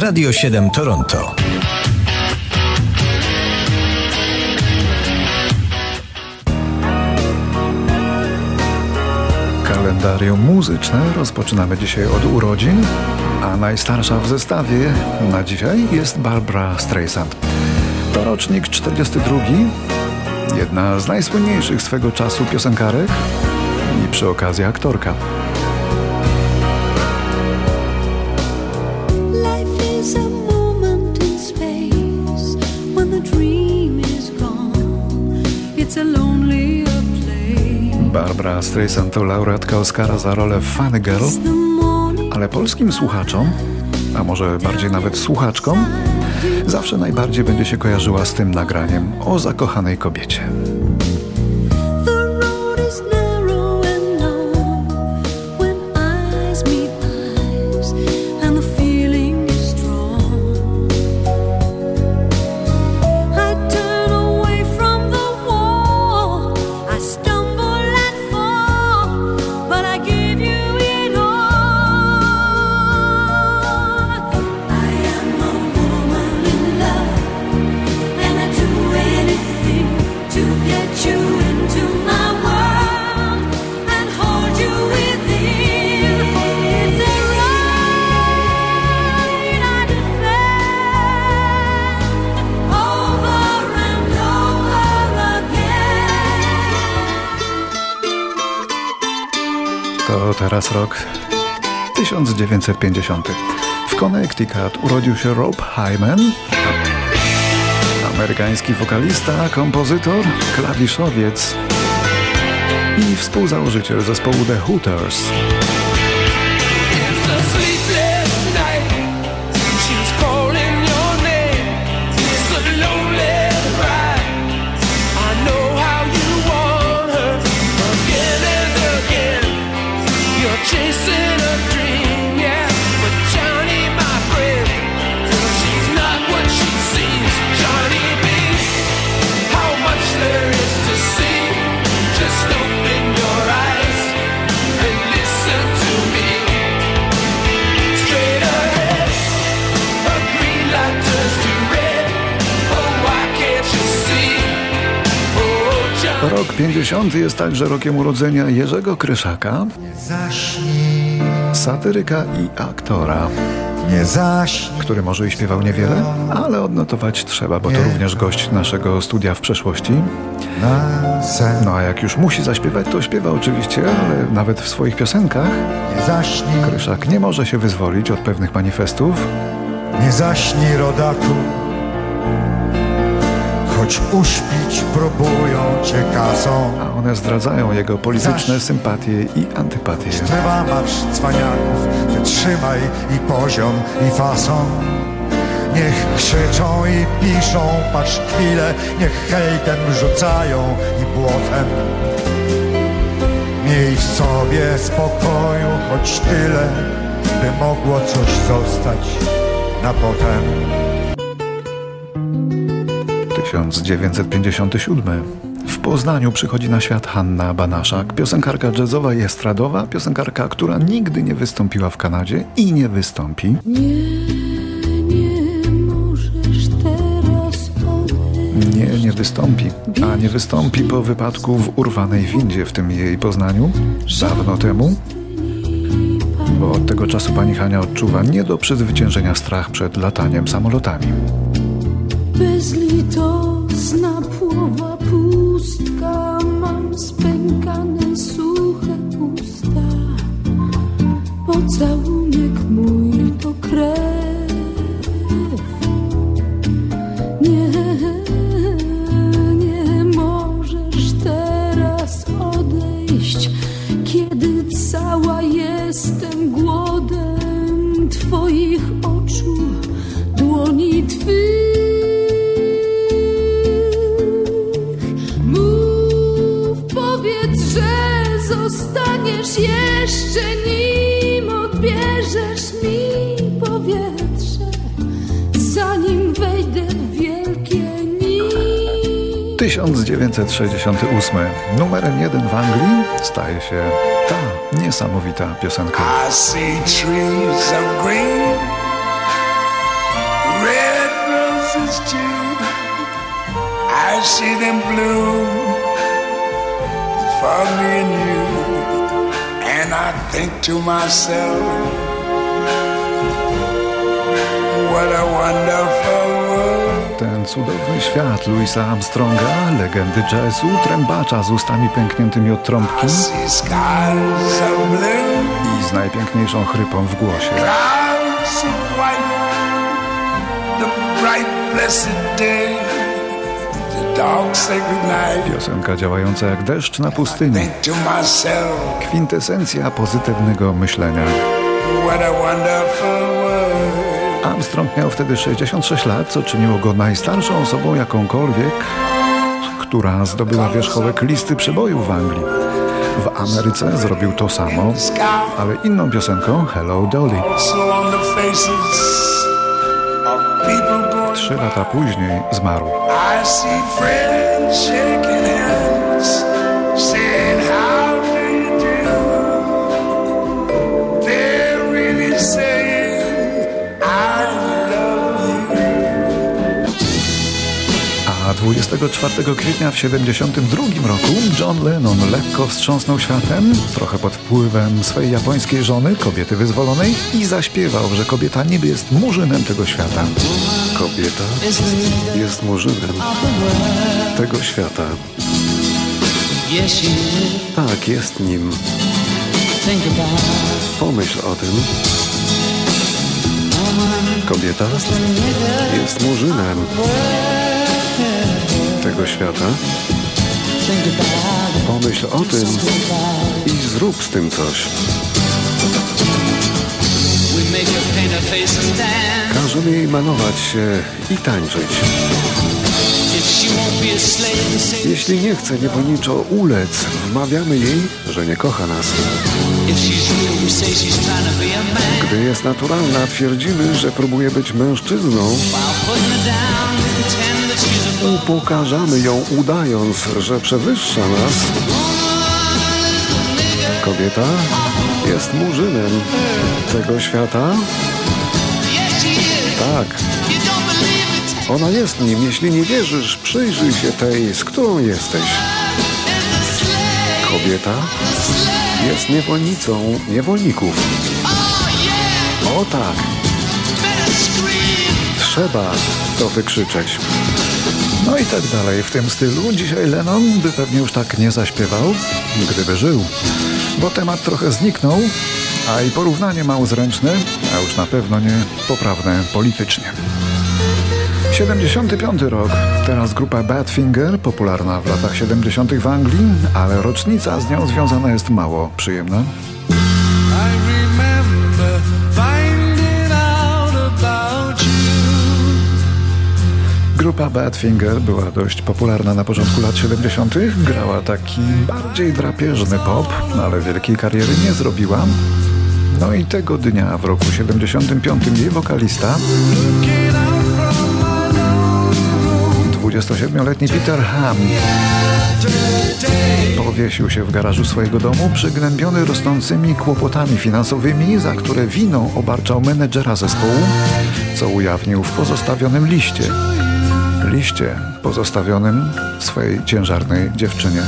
Radio 7 Toronto. Kalendarium muzyczne rozpoczynamy dzisiaj od urodzin, a najstarsza w zestawie na dzisiaj jest Barbara Streisand. To rocznik 42, jedna z najsłynniejszych swego czasu piosenkarek i przy okazji aktorka. Barbara Streisand to laureatka Oscara za rolę Funny Girl, ale polskim słuchaczom, a może bardziej nawet słuchaczkom, zawsze najbardziej będzie się kojarzyła z tym nagraniem o zakochanej kobiecie. Teraz rok 1950. W Connecticut urodził się Rob Hyman, amerykański wokalista, kompozytor, klawiszowiec i współzałożyciel zespołu The Hooters. 50 jest także rokiem urodzenia Jerzego Kryszaka, satyryka i aktora. Który może i śpiewał niewiele, ale odnotować trzeba, bo to również gość naszego studia w przeszłości. No a jak już musi zaśpiewać, to śpiewa oczywiście, ale nawet w swoich piosenkach Kryszak nie może się wyzwolić od pewnych manifestów. Nie zaśnij rodaku choć uśpić próbują cię kasą. A one zdradzają jego polityczne Zaś... sympatie i antypatie. Trzeba marsz cwaniaków, wytrzymaj i poziom, i fason. Niech krzyczą i piszą, patrz chwilę, niech hejtem rzucają i błotem. Miej w sobie spokoju, choć tyle, by mogło coś zostać na potem. 1957. W Poznaniu przychodzi na świat Hanna Banaszak, piosenkarka jazzowa i estradowa, piosenkarka, która nigdy nie wystąpiła w Kanadzie i nie wystąpi. Nie, nie możesz teraz Nie, nie wystąpi. A nie wystąpi po wypadku w urwanej windzie w tym jej Poznaniu dawno temu. Bo od tego czasu pani Hania odczuwa nie do przezwyciężenia strach przed lataniem samolotami bezlitosna płowa 1968. Numerem jeden w Anglii staje się ta niesamowita piosenka. I see trees of green, Red roses too. I see them for me and you. And I think to myself, what a wonderful. Ten cudowny świat Louisa Armstronga, legendy jazzu, trębacza z ustami pękniętymi od trąbki I z najpiękniejszą chrypą w głosie. Piosenka działająca jak deszcz na pustyni. Kwintesencja pozytywnego myślenia. what a wonderful. Armstrong miał wtedy 66 lat, co czyniło go najstarszą osobą jakąkolwiek, która zdobyła wierzchołek listy przebojów w Anglii. W Ameryce zrobił to samo, ale inną piosenką Hello Dolly. Trzy lata później zmarł. 24 kwietnia w 1972 roku John Lennon lekko wstrząsnął światem, trochę pod wpływem swojej japońskiej żony, kobiety wyzwolonej, i zaśpiewał, że kobieta niby jest murzynem tego świata. Kobieta jest murzynem tego świata. Tak, jest nim. Pomyśl o tym. Kobieta jest murzynem tego świata. Pomyśl o tym i zrób z tym coś. Każemy jej malować się i tańczyć. Jeśli nie chce niewolniczo ulec, wmawiamy jej, że nie kocha nas. Gdy jest naturalna, twierdzimy, że próbuje być mężczyzną. Upokarzamy ją, udając, że przewyższa nas. Kobieta jest murzynem tego świata. Tak, ona jest nim. Jeśli nie wierzysz, przyjrzyj się tej, z którą jesteś. Kobieta jest niewolnicą niewolników. O tak, trzeba to wykrzyczeć. No i tak dalej w tym stylu. Dzisiaj Lennon by pewnie już tak nie zaśpiewał, gdyby żył. Bo temat trochę zniknął, a i porównanie mało zręczne, a już na pewno nie poprawne politycznie. 75 rok. Teraz grupa Badfinger, popularna w latach 70. w Anglii, ale rocznica z nią związana jest mało przyjemna. Grupa Badfinger była dość popularna na początku lat 70. Grała taki bardziej drapieżny pop, ale wielkiej kariery nie zrobiła. No i tego dnia w roku 75 jej wokalista, Looking out from my lonely room 27-letni Peter Ham, powiesił się w garażu swojego domu, przygnębiony rosnącymi kłopotami finansowymi, za które winą obarczał menedżera zespołu, co ujawnił w pozostawionym liście. Liście pozostawionym swojej ciężarnej dziewczynie.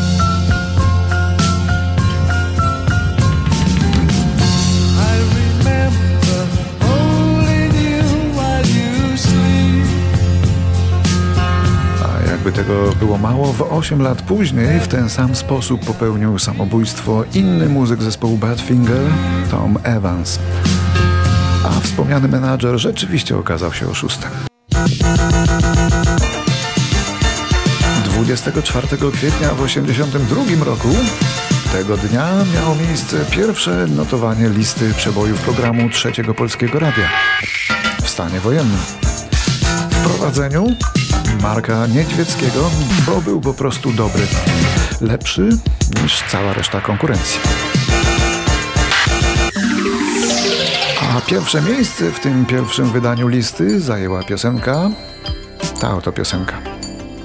Jakby tego było mało, w 8 lat później w ten sam sposób popełnił samobójstwo inny muzyk zespołu Badfinger, Tom Evans. A wspomniany menadżer rzeczywiście okazał się oszustem. 24 kwietnia w 1982 roku tego dnia miało miejsce pierwsze notowanie listy przebojów programu Trzeciego Polskiego Radia w stanie wojennym. W prowadzeniu Marka Niedźwieckiego, bo był po prostu dobry. Lepszy niż cała reszta konkurencji. A pierwsze miejsce w tym pierwszym wydaniu listy zajęła piosenka, ta oto piosenka.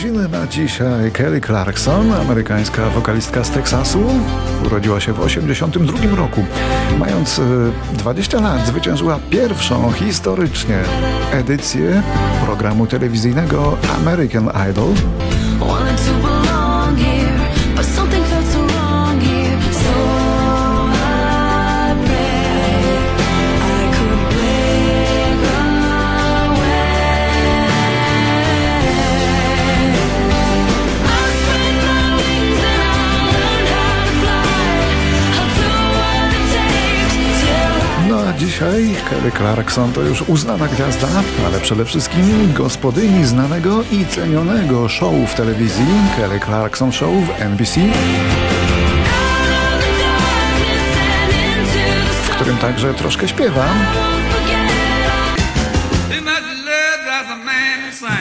Urodziny ma dzisiaj Kelly Clarkson, amerykańska wokalistka z Teksasu. Urodziła się w 1982 roku. Mając e, 20 lat zwyciężyła pierwszą historycznie edycję programu telewizyjnego American Idol. Kelly Clarkson to już uznana gwiazda, ale przede wszystkim gospodyni znanego i cenionego show w telewizji Kelly Clarkson Show w NBC, w którym także troszkę śpiewa.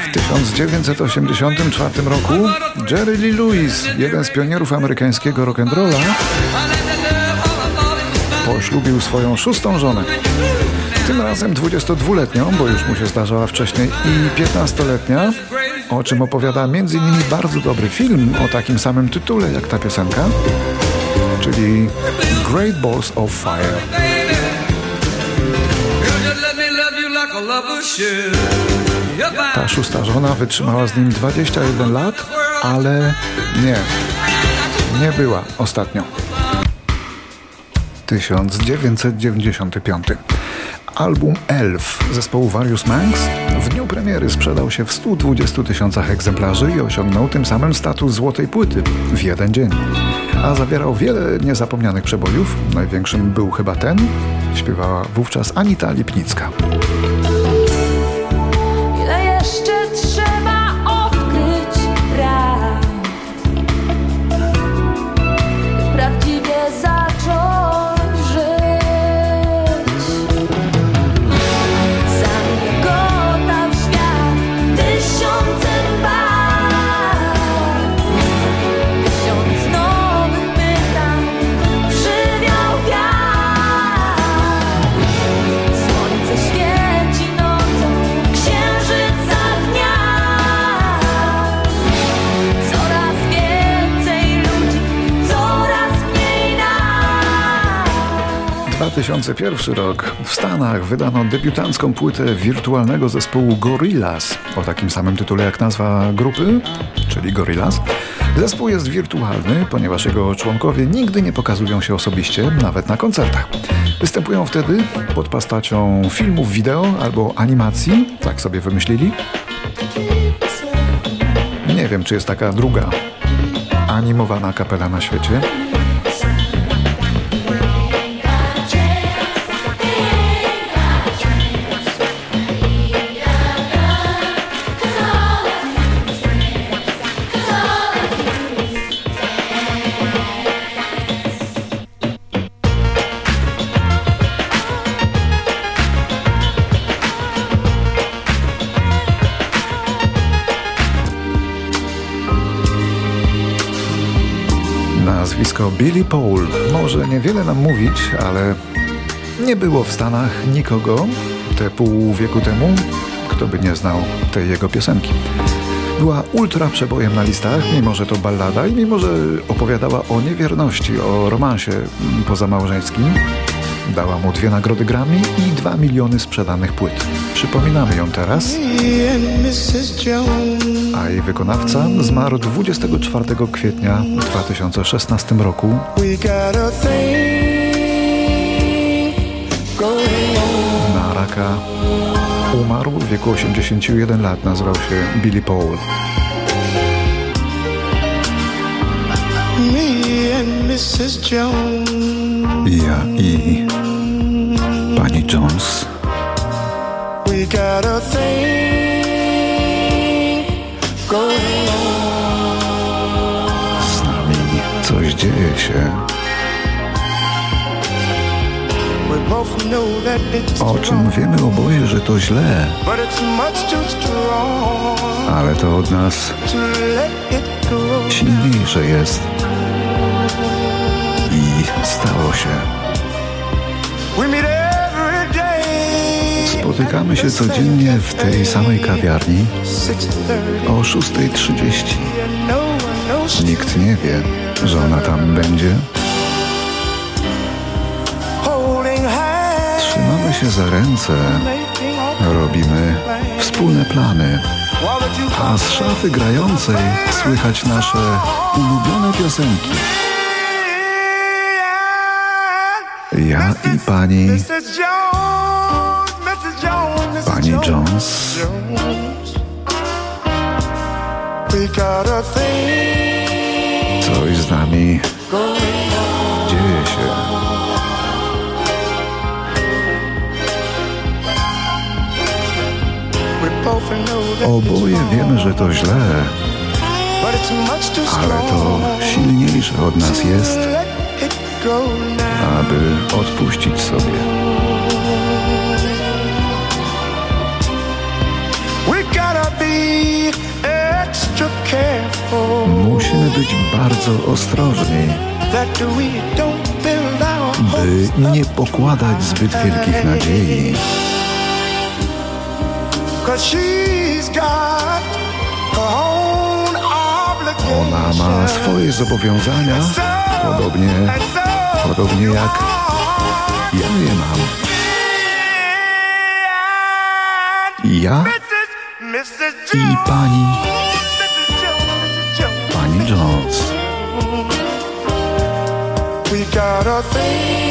W 1984 roku Jerry Lee Lewis, jeden z pionierów amerykańskiego rock'n'rolla, poślubił swoją szóstą żonę. Tym razem 22-letnią, bo już mu się zdarzała wcześniej, i 15-letnia, o czym opowiada m.in. bardzo dobry film o takim samym tytule jak ta piosenka, czyli Great Balls of Fire. Ta szósta żona wytrzymała z nim 21 lat, ale nie, nie była ostatnią. 1995. Album Elf zespołu Various Manx w dniu premiery sprzedał się w 120 tysiącach egzemplarzy i osiągnął tym samym status złotej płyty w jeden dzień. A zawierał wiele niezapomnianych przebojów. Największym był chyba ten. Śpiewała wówczas Anita Lipnicka. 2001 rok. W Stanach wydano debiutancką płytę wirtualnego zespołu Gorillaz o takim samym tytule jak nazwa grupy, czyli Gorillaz. Zespół jest wirtualny, ponieważ jego członkowie nigdy nie pokazują się osobiście, nawet na koncertach. Występują wtedy pod postacią filmów wideo albo animacji, tak sobie wymyślili. Nie wiem, czy jest taka druga animowana kapela na świecie. Nazwisko Billy Paul może niewiele nam mówić, ale nie było w Stanach nikogo te pół wieku temu, kto by nie znał tej jego piosenki. Była ultra przebojem na listach, mimo że to ballada i mimo że opowiadała o niewierności, o romansie pozamałżeńskim. Dała mu dwie nagrody Grammy i dwa miliony sprzedanych płyt. Przypominamy ją teraz, a jej wykonawca zmarł 24 kwietnia 2016 roku na raka. Umarł w wieku 81 lat, nazywał się Billy Paul. Ja i pani Jones. We got a thing Z nami coś dzieje się, o czym wiemy oboje, że to źle, ale to od nas silniejsze jest. I stało się. Spotykamy się codziennie w tej samej kawiarni 6:30. o 6.30. No one knows Nikt nie wie, że ona tam będzie. Trzymamy się za ręce, robimy wspólne plany, a z szafy grającej słychać nasze ulubione piosenki. Ja i pani, pani Jones. Coś z nami dzieje się. Oboje wiemy, że to źle, ale to silniejsze od nas jest, aby odpuścić sobie. Musimy być bardzo ostrożni, by nie pokładać zbyt wielkich nadziei. Ona ma swoje zobowiązania, podobnie, podobnie jak ja je mam. Ja. I pani, Mrs. Jones, Mrs. Jones. pani Jones. We got a thing